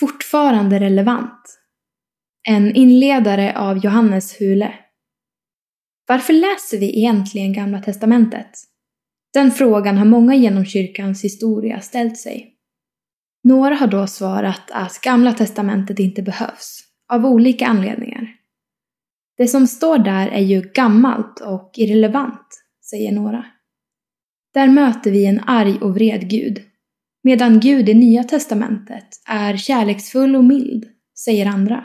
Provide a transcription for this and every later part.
fortfarande relevant? En inledare av Johannes Hule. Varför läser vi egentligen Gamla Testamentet? Den frågan har många genom kyrkans historia ställt sig. Några har då svarat att Gamla Testamentet inte behövs, av olika anledningar. Det som står där är ju gammalt och irrelevant, säger några. Där möter vi en arg och vred Gud, medan Gud i Nya Testamentet är kärleksfull och mild, säger andra.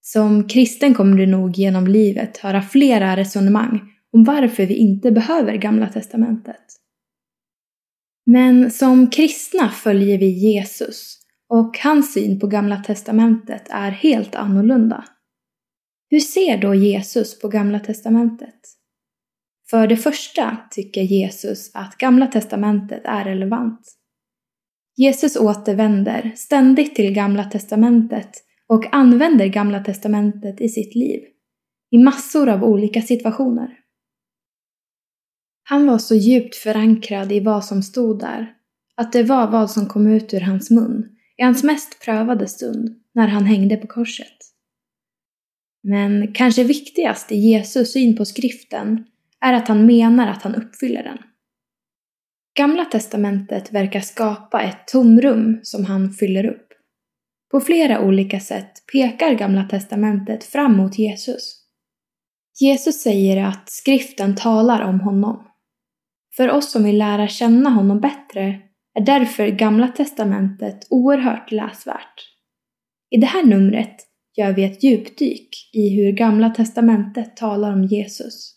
Som kristen kommer du nog genom livet höra flera resonemang om varför vi inte behöver Gamla Testamentet. Men som kristna följer vi Jesus och hans syn på Gamla Testamentet är helt annorlunda. Hur ser då Jesus på Gamla Testamentet? För det första tycker Jesus att Gamla Testamentet är relevant. Jesus återvänder ständigt till Gamla Testamentet och använder Gamla Testamentet i sitt liv, i massor av olika situationer. Han var så djupt förankrad i vad som stod där, att det var vad som kom ut ur hans mun i hans mest prövade stund, när han hängde på korset. Men kanske viktigast i Jesus syn på skriften är att han menar att han uppfyller den. Gamla testamentet verkar skapa ett tomrum som han fyller upp. På flera olika sätt pekar Gamla testamentet fram mot Jesus. Jesus säger att skriften talar om honom. För oss som vill lära känna honom bättre är därför Gamla testamentet oerhört läsvärt. I det här numret gör vi ett djupdyk i hur Gamla testamentet talar om Jesus.